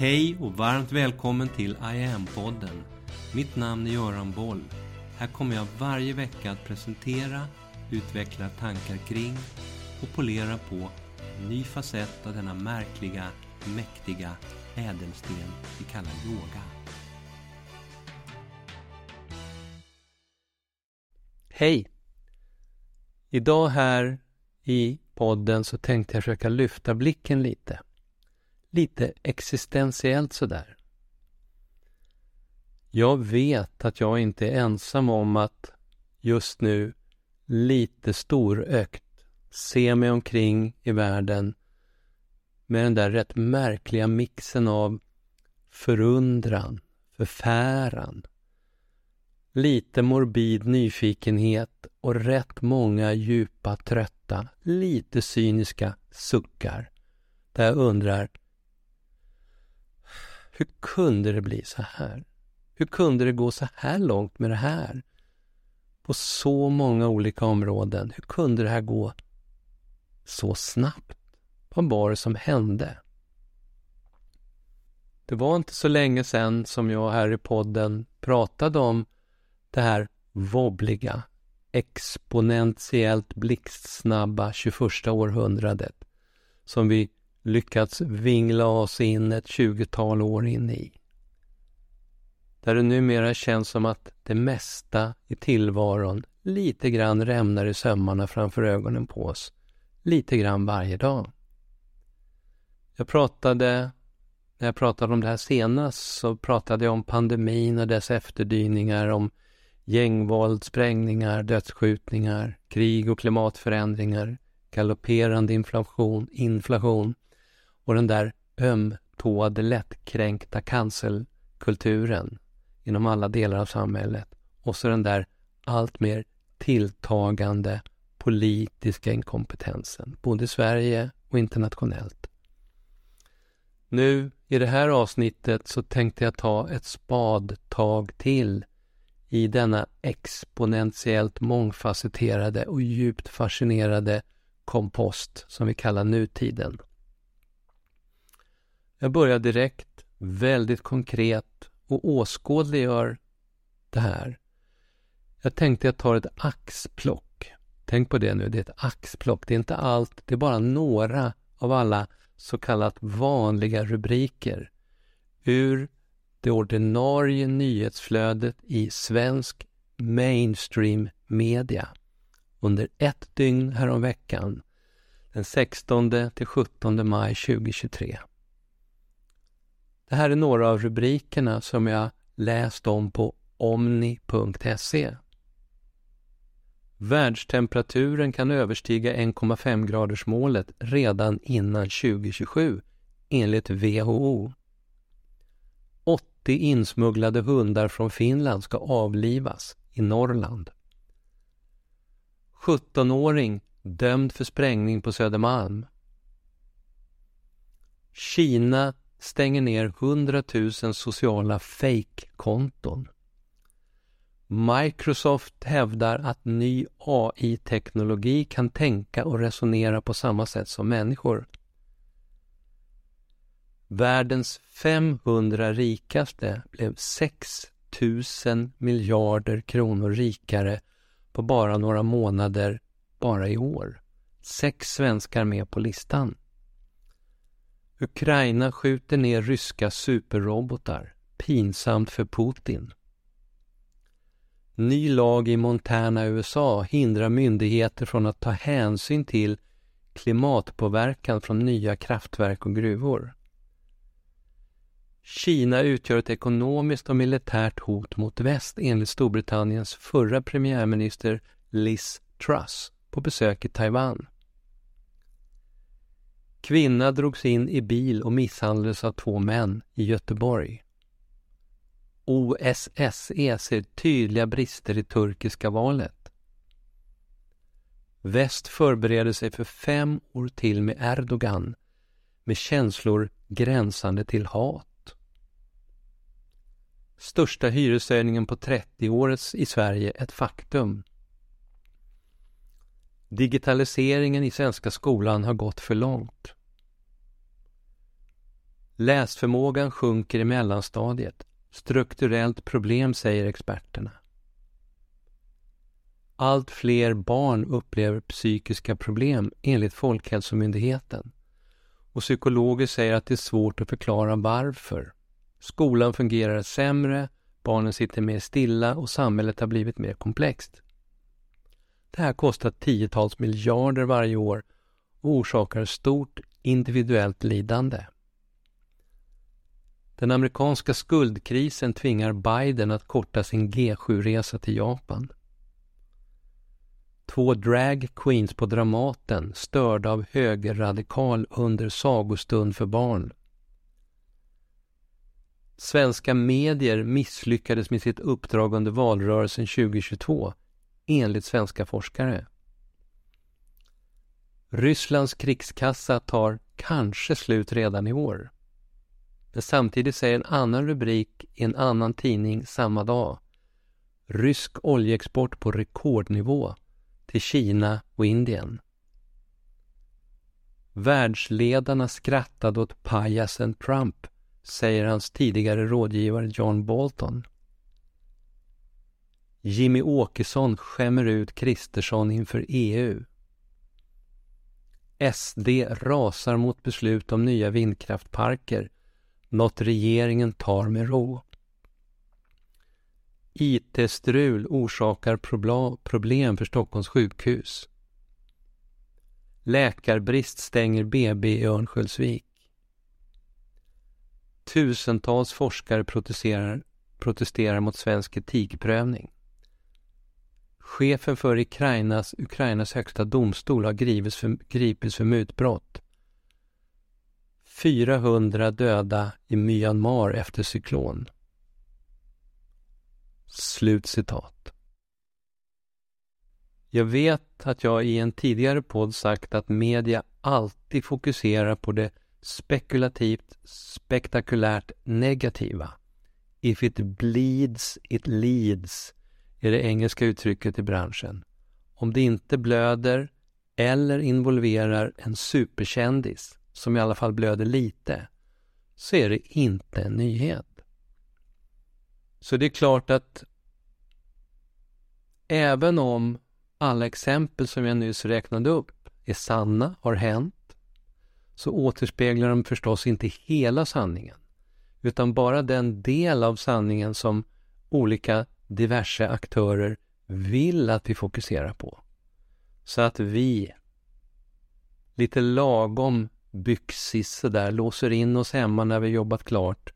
Hej och varmt välkommen till I am-podden. Mitt namn är Göran Boll. Här kommer jag varje vecka att presentera, utveckla tankar kring och polera på en ny facett av denna märkliga, mäktiga ädelsten vi kallar yoga. Hej! Idag här i podden så tänkte jag försöka lyfta blicken lite. Lite existentiellt sådär. Jag vet att jag inte är ensam om att just nu lite storökt se mig omkring i världen med den där rätt märkliga mixen av förundran, förfäran, lite morbid nyfikenhet och rätt många djupa, trötta, lite cyniska suckar. Där jag undrar, hur kunde det bli så här? Hur kunde det gå så här långt med det här? På så många olika områden. Hur kunde det här gå så snabbt? Vad var det som hände? Det var inte så länge sedan som jag här i podden pratade om det här wobbliga, exponentiellt blixtsnabba 21 århundradet som vi lyckats vingla oss in ett tjugotal år in i. Där det numera känns som att det mesta i tillvaron lite grann rämnar i sömmarna framför ögonen på oss, lite grann varje dag. Jag pratade, när jag pratade om det här senast, så pratade jag om pandemin och dess efterdyningar, om gängvåld, sprängningar, dödsskjutningar, krig och klimatförändringar, galopperande inflation, inflation och den där ömtåade, lättkränkta cancelkulturen inom alla delar av samhället och så den där alltmer tilltagande politiska inkompetensen, både i Sverige och internationellt. Nu i det här avsnittet så tänkte jag ta ett spadtag till i denna exponentiellt mångfacetterade och djupt fascinerade kompost som vi kallar nutiden. Jag börjar direkt, väldigt konkret och åskådliggör det här. Jag tänkte jag tar ett axplock. Tänk på det nu, det är ett axplock. Det är inte allt, det är bara några av alla så kallat vanliga rubriker ur det ordinarie nyhetsflödet i svensk mainstream media under ett dygn häromveckan den 16 till 17 maj 2023. Det här är några av rubrikerna som jag läst om på omni.se. Världstemperaturen kan överstiga 1,5 gradersmålet redan innan 2027 enligt WHO. 80 insmugglade hundar från Finland ska avlivas i Norrland. 17-åring dömd för sprängning på Södermalm. Kina stänger ner 100 000 sociala fake-konton. Microsoft hävdar att ny AI-teknologi kan tänka och resonera på samma sätt som människor. Världens 500 rikaste blev 6 000 miljarder kronor rikare på bara några månader bara i år. Sex svenskar med på listan. Ukraina skjuter ner ryska superrobotar. Pinsamt för Putin. Ny lag i Montana, USA hindrar myndigheter från att ta hänsyn till klimatpåverkan från nya kraftverk och gruvor. Kina utgör ett ekonomiskt och militärt hot mot väst enligt Storbritanniens förra premiärminister Liz Truss på besök i Taiwan. Kvinna drogs in i bil och misshandlades av två män i Göteborg. OSSE ser tydliga brister i turkiska valet. Väst förbereder sig för fem år till med Erdogan med känslor gränsande till hat. Största hyreshöjningen på 30 året i Sverige ett faktum. Digitaliseringen i svenska skolan har gått för långt. Läsförmågan sjunker i mellanstadiet. Strukturellt problem, säger experterna. Allt fler barn upplever psykiska problem enligt Folkhälsomyndigheten. Och psykologer säger att det är svårt att förklara varför. Skolan fungerar sämre, barnen sitter mer stilla och samhället har blivit mer komplext. Det här kostar tiotals miljarder varje år och orsakar stort individuellt lidande. Den amerikanska skuldkrisen tvingar Biden att korta sin G7-resa till Japan. Två drag queens på Dramaten störda av högerradikal under sagostund för barn. Svenska medier misslyckades med sitt uppdrag under valrörelsen 2022, enligt svenska forskare. Rysslands krigskassa tar kanske slut redan i år. Men samtidigt säger en annan rubrik i en annan tidning samma dag Rysk oljeexport på rekordnivå till Kina och Indien. Världsledarna skrattade åt pajasen Trump, säger hans tidigare rådgivare John Bolton. Jimmy Åkesson skämmer ut Kristersson inför EU. SD rasar mot beslut om nya vindkraftparker, något regeringen tar med ro. IT-strul orsakar problem för Stockholms sjukhus. Läkarbrist stänger BB i Örnsköldsvik. Tusentals forskare protesterar, protesterar mot svensk etikprövning. Chefen för Ukrainas, Ukrainas högsta domstol har gripits för, gripits för mutbrott. 400 döda i Myanmar efter cyklon. Slut citat. Jag vet att jag i en tidigare podd sagt att media alltid fokuserar på det spekulativt, spektakulärt negativa. If it bleeds, it leads är det engelska uttrycket i branschen. Om det inte blöder eller involverar en superkändis, som i alla fall blöder lite, så är det inte en nyhet. Så det är klart att även om alla exempel som jag nyss räknade upp är sanna, har hänt, så återspeglar de förstås inte hela sanningen, utan bara den del av sanningen som olika diverse aktörer vill att vi fokuserar på. Så att vi, lite lagom byxis där, låser in oss hemma när vi jobbat klart,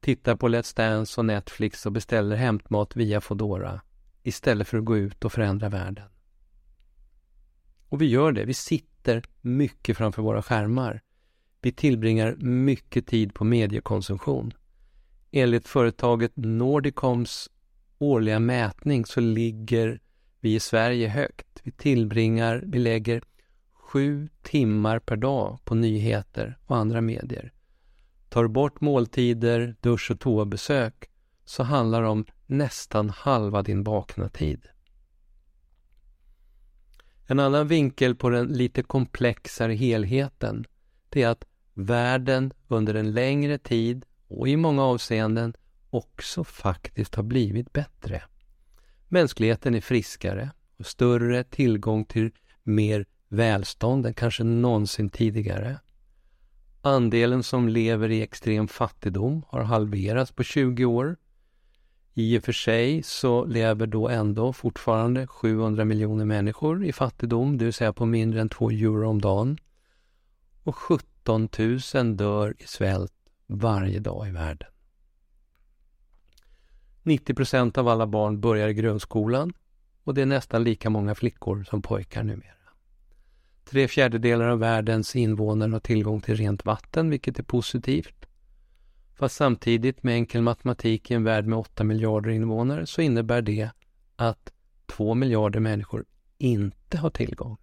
tittar på Let's Dance och Netflix och beställer hämtmat via Fodora istället för att gå ut och förändra världen. Och vi gör det. Vi sitter mycket framför våra skärmar. Vi tillbringar mycket tid på mediekonsumtion. Enligt företaget Nordicoms årliga mätning så ligger vi i Sverige högt. Vi tillbringar, vi lägger sju timmar per dag på nyheter och andra medier. Tar bort måltider, dusch och toabesök så handlar det om nästan halva din vakna tid. En annan vinkel på den lite komplexare helheten det är att världen under en längre tid och i många avseenden också faktiskt har blivit bättre. Mänskligheten är friskare och större tillgång till mer välstånd än kanske någonsin tidigare. Andelen som lever i extrem fattigdom har halverats på 20 år. I och för sig så lever då ändå fortfarande 700 miljoner människor i fattigdom, det vill säga på mindre än 2 euro om dagen. Och 17 000 dör i svält varje dag i världen. 90 procent av alla barn börjar i grundskolan och det är nästan lika många flickor som pojkar numera. Tre fjärdedelar av världens invånare har tillgång till rent vatten, vilket är positivt. Fast samtidigt med enkel matematik i en värld med 8 miljarder invånare så innebär det att 2 miljarder människor inte har tillgång.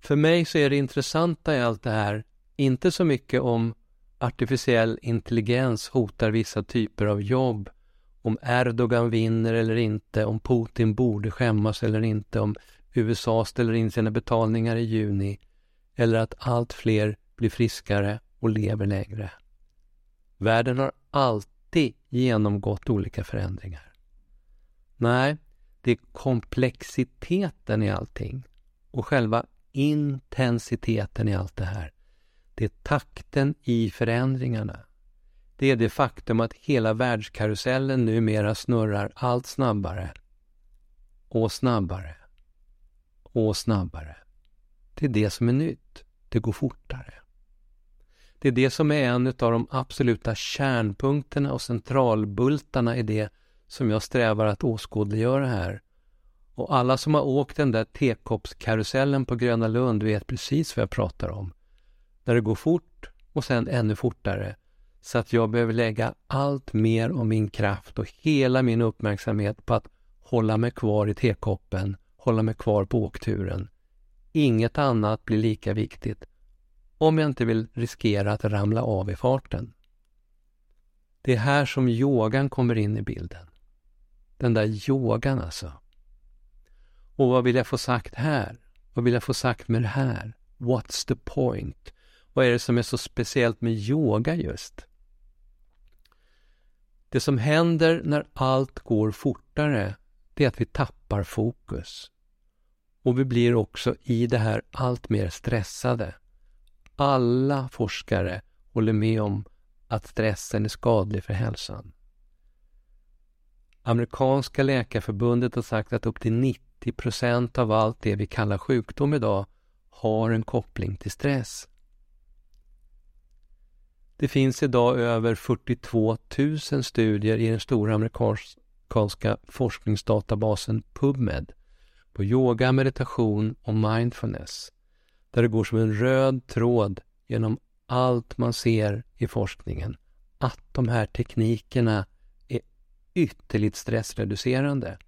För mig så är det intressanta i allt det här inte så mycket om artificiell intelligens hotar vissa typer av jobb, om Erdogan vinner eller inte, om Putin borde skämmas eller inte, om USA ställer in sina betalningar i juni eller att allt fler blir friskare och lever längre. Världen har alltid genomgått olika förändringar. Nej, det är komplexiteten i allting och själva intensiteten i allt det här. Det är takten i förändringarna. Det är det faktum att hela världskarusellen numera snurrar allt snabbare och snabbare och snabbare. Det är det som är nytt. Det går fortare. Det är det som är en av de absoluta kärnpunkterna och centralbultarna i det som jag strävar att åskådliggöra här. Och alla som har åkt den där tekoppskarusellen på Gröna Lund vet precis vad jag pratar om. När det går fort och sen ännu fortare. Så att jag behöver lägga allt mer av min kraft och hela min uppmärksamhet på att hålla mig kvar i tekoppen, hålla mig kvar på åkturen. Inget annat blir lika viktigt om jag inte vill riskera att ramla av i farten. Det är här som yogan kommer in i bilden. Den där yogan alltså. Och vad vill jag få sagt här? Vad vill jag få sagt med det här? What's the point? Vad är det som är så speciellt med yoga just? Det som händer när allt går fortare, det är att vi tappar fokus. Och vi blir också i det här allt mer stressade. Alla forskare håller med om att stressen är skadlig för hälsan. Amerikanska läkarförbundet har sagt att upp till 90 procent av allt det vi kallar sjukdom idag har en koppling till stress. Det finns idag över 42 000 studier i den stora amerikanska forskningsdatabasen PubMed på yoga, meditation och mindfulness där det går som en röd tråd genom allt man ser i forskningen att de här teknikerna är ytterligt stressreducerande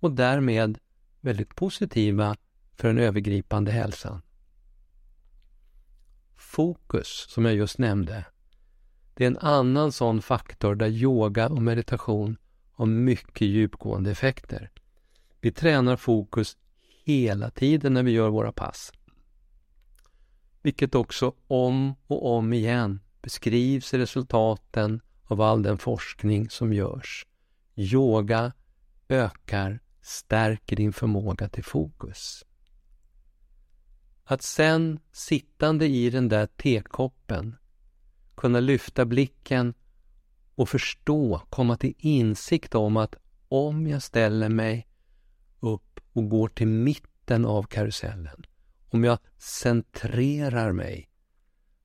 och därmed väldigt positiva för den övergripande hälsan. Fokus, som jag just nämnde, det är en annan sån faktor där yoga och meditation har mycket djupgående effekter. Vi tränar fokus hela tiden när vi gör våra pass. Vilket också om och om igen beskrivs i resultaten av all den forskning som görs. Yoga ökar, stärker din förmåga till fokus. Att sen, sittande i den där tekoppen, kunna lyfta blicken och förstå, komma till insikt om att om jag ställer mig upp och går till mitten av karusellen, om jag centrerar mig,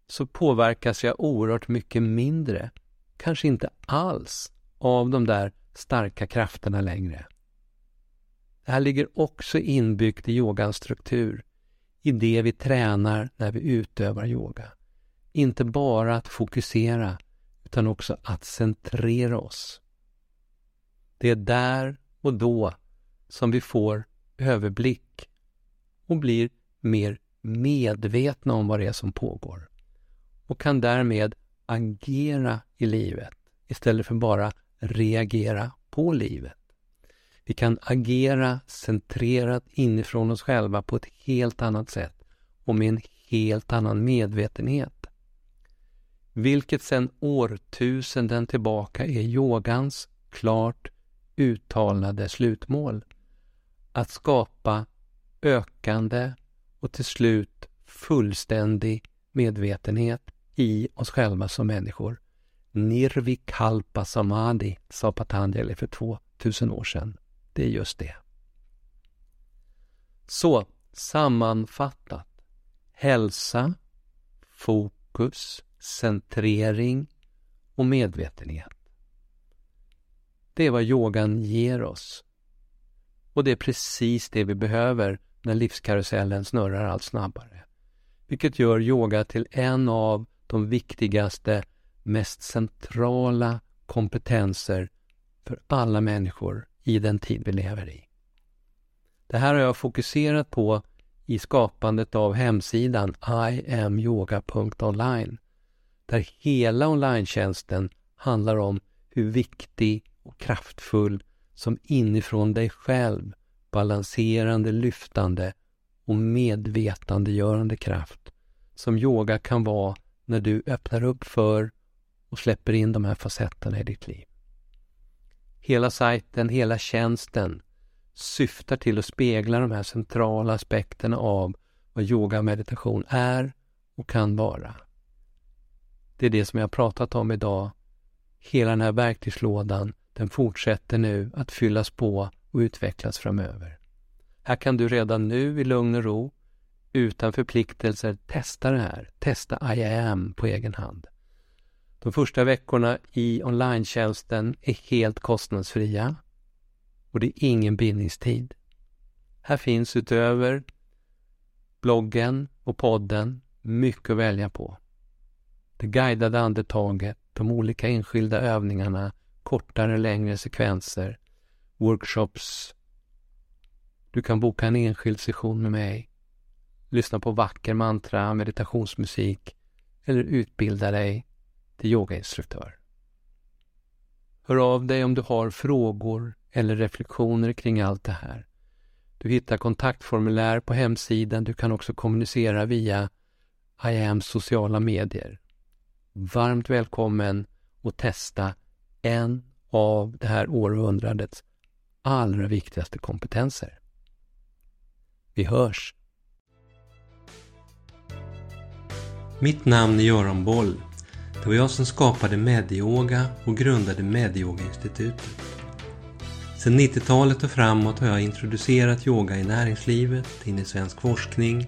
så påverkas jag oerhört mycket mindre, kanske inte alls, av de där starka krafterna längre. Det här ligger också inbyggt i yogans struktur, i det vi tränar när vi utövar yoga. Inte bara att fokusera, utan också att centrera oss. Det är där och då som vi får överblick och blir mer medvetna om vad det är som pågår och kan därmed agera i livet istället för bara reagera på livet. Vi kan agera centrerat inifrån oss själva på ett helt annat sätt och med en helt annan medvetenhet. Vilket sedan årtusenden tillbaka är yogans klart uttalade slutmål. Att skapa ökande och till slut fullständig medvetenhet i oss själva som människor. Nirvikalpa samadhi, sa Patanjali för 2000 år sedan. Det är just det. Så, sammanfattat. Hälsa, fokus, centrering och medvetenhet. Det är vad yogan ger oss. Och det är precis det vi behöver när livskarusellen snurrar allt snabbare. Vilket gör yoga till en av de viktigaste, mest centrala kompetenser för alla människor i den tid vi lever i. Det här har jag fokuserat på i skapandet av hemsidan iamyoga.online där hela online handlar om hur viktig och kraftfull som inifrån dig själv balanserande, lyftande och medvetandegörande kraft som yoga kan vara när du öppnar upp för och släpper in de här facetterna i ditt liv. Hela sajten, hela tjänsten syftar till att spegla de här centrala aspekterna av vad yoga och meditation är och kan vara. Det är det som jag har pratat om idag. Hela den här verktygslådan, den fortsätter nu att fyllas på och utvecklas framöver. Här kan du redan nu i lugn och ro, utan förpliktelser, testa det här. Testa I am på egen hand. De första veckorna i online är helt kostnadsfria och det är ingen bindningstid. Här finns utöver bloggen och podden mycket att välja på. Det guidade andetaget, de olika enskilda övningarna, kortare och längre sekvenser, workshops. Du kan boka en enskild session med mig, lyssna på vacker mantra, meditationsmusik eller utbilda dig till yogainstruktör. Hör av dig om du har frågor eller reflektioner kring allt det här. Du hittar kontaktformulär på hemsidan. Du kan också kommunicera via IAMs sociala medier. Varmt välkommen att testa en av det här århundradets allra viktigaste kompetenser. Vi hörs! Mitt namn är Göran Boll. Det var jag som skapade Medyoga och grundade Medyoga-institutet. Sedan 90-talet och framåt har jag introducerat yoga i näringslivet, in i svensk forskning